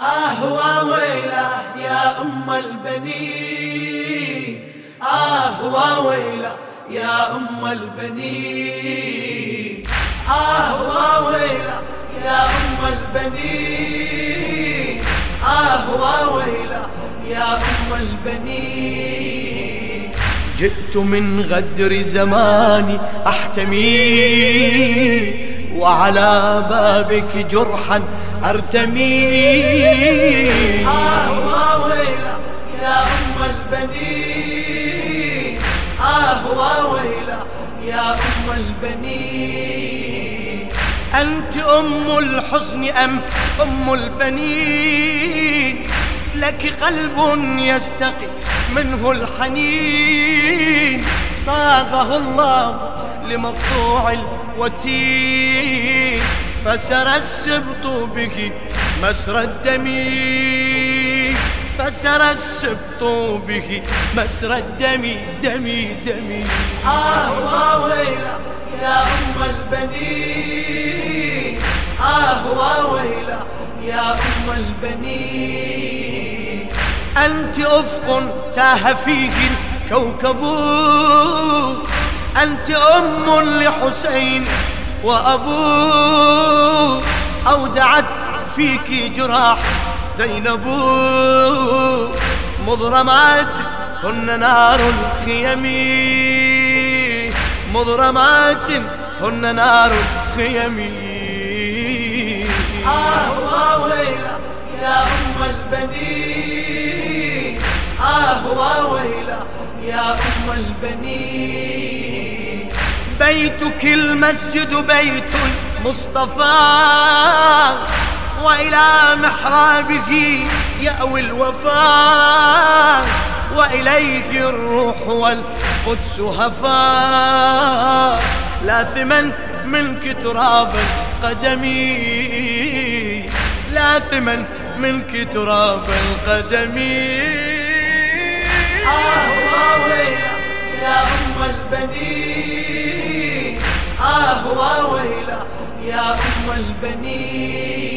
آه ويله يا أم البنين آه ويله يا أم البنين آه ويله يا أم البنين آه ويله يا أم البنين جئت من غدر زماني أحتمي. وعلى بابك جرحا أرتمي. آه ويلا يا أم البنين. آه ويلا يا أم البنين. أنت أم الحزن أم أم البنين؟ لك قلب يستقي منه الحنين. صاغه الله لمقطوع الوتين فسر السبط به مسر الدم. فسر السبط به مسر الدم دمي دمي آه ويلا يا أم البنين آه ويلا يا أم البنين أنت أفق تاه فيك الكوكب. أنت أم لحسين وأبوه أودعت فيك جراح زينب. مضرمات هن نار الخيم. مضرمات هن نار الخيم. آه ويلا يا أم البنين. آه ويلا يا أم البنين. بيتك المسجد بيت المصطفى وإلى محرابه يأوي الوفاء وإليه الروح والقدس هفا. لاثما منك تراب القدم لاثما منك تراب القدم. آه ويلا يا أم البنين. يا أم البنين.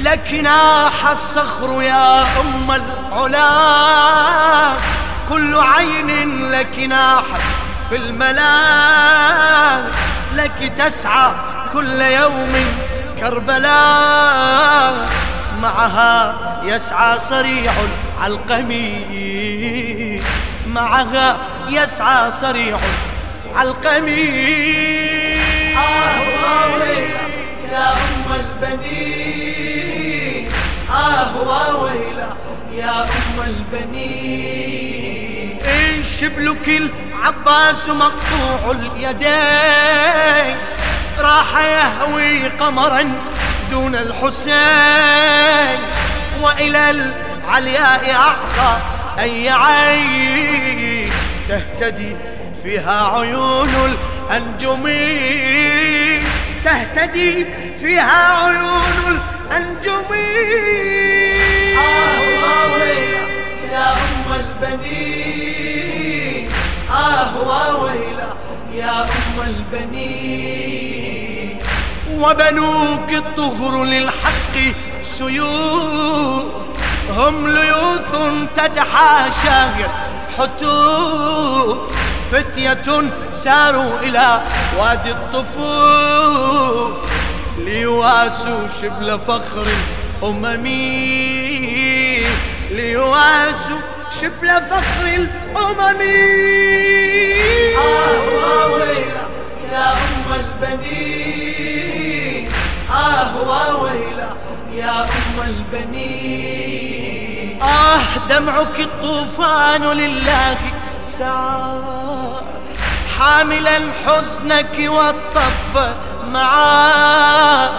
لك ناح الصخر يا أم العلا. كل عين لك ناحت في الملا. لك تسعى كل يوم كربلاء معها يسعى صريع العلقمي معها يسعى صريع العلقمي ويلا يا أم البنين ويلا يا أم البنين شبلك العباس مقطوع اليدين. راح يهوي قمرا دون الحسين. وإلى العلياء أعطى أي عين تهتدي فيها عيون الأنجم تهتدي فيها عيون الأنجم آه ويلا يا أم البنين. آه ويلا يا أم البنين. وبنوك الطهر للحق سيوف. هم ليوث تتحاشى حتوف. فتية ساروا إلى وادي الطفوف ليواسوا شبل فخر الأمم ليواسوا شبل فخر الأمم آه ويلا يا أم البنين. آه ويلا يا أم البنين. آه دمعك الطوفان لله حاملا حزنك والطف معاه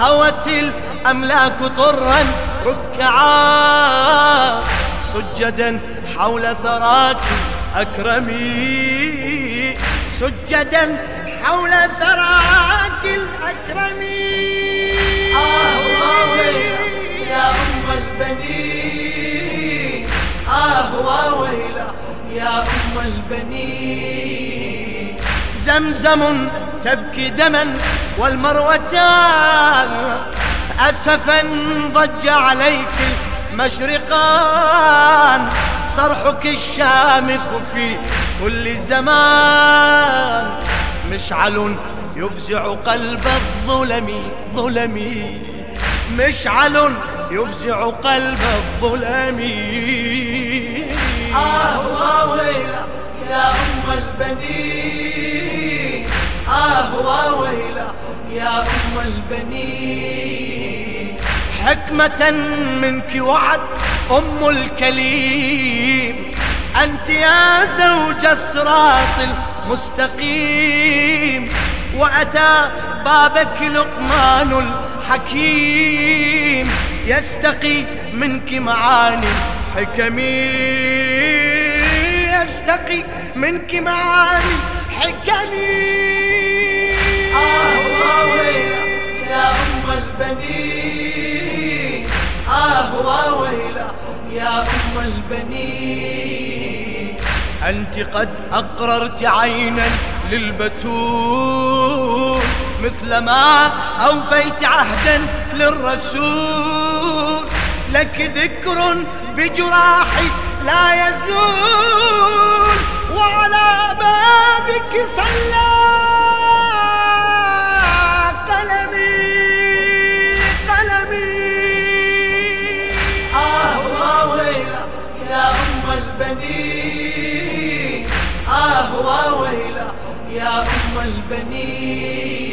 هوت الأملاك طرا ركعا سجدا حول ثراك أكرمي. سجدا حول ثراك يا أم البنين. زمزم تبكي دما والمروتان أسفا ضج عليك المشرقان صرحك الشامخ في كل زمان. مشعل يفزع قلب الظلم ظلمي مشعل يفزع قلب الظلم. آه ويلا يا أم البنين. آه ويلا يا أم البنين. حكمة منك وعد أم الكليم. أنت يا زوج الصراط المستقيم. وأتى بابك لقمان الحكيم. يستقي منك معاني حكمي يستقي منك معاني حكمي. آه ويلا يا أم البنين. آه ويلا يا أم البنين. أنت قد أقررت عينا للبتول مثل ما أوفيت عهدا للرسول. لك ذكر بجراحي لا يزول وعلى بابك صلى قلمي قلمي. آه ويلا يا أم البنين. آه ويلا يا أم البنين.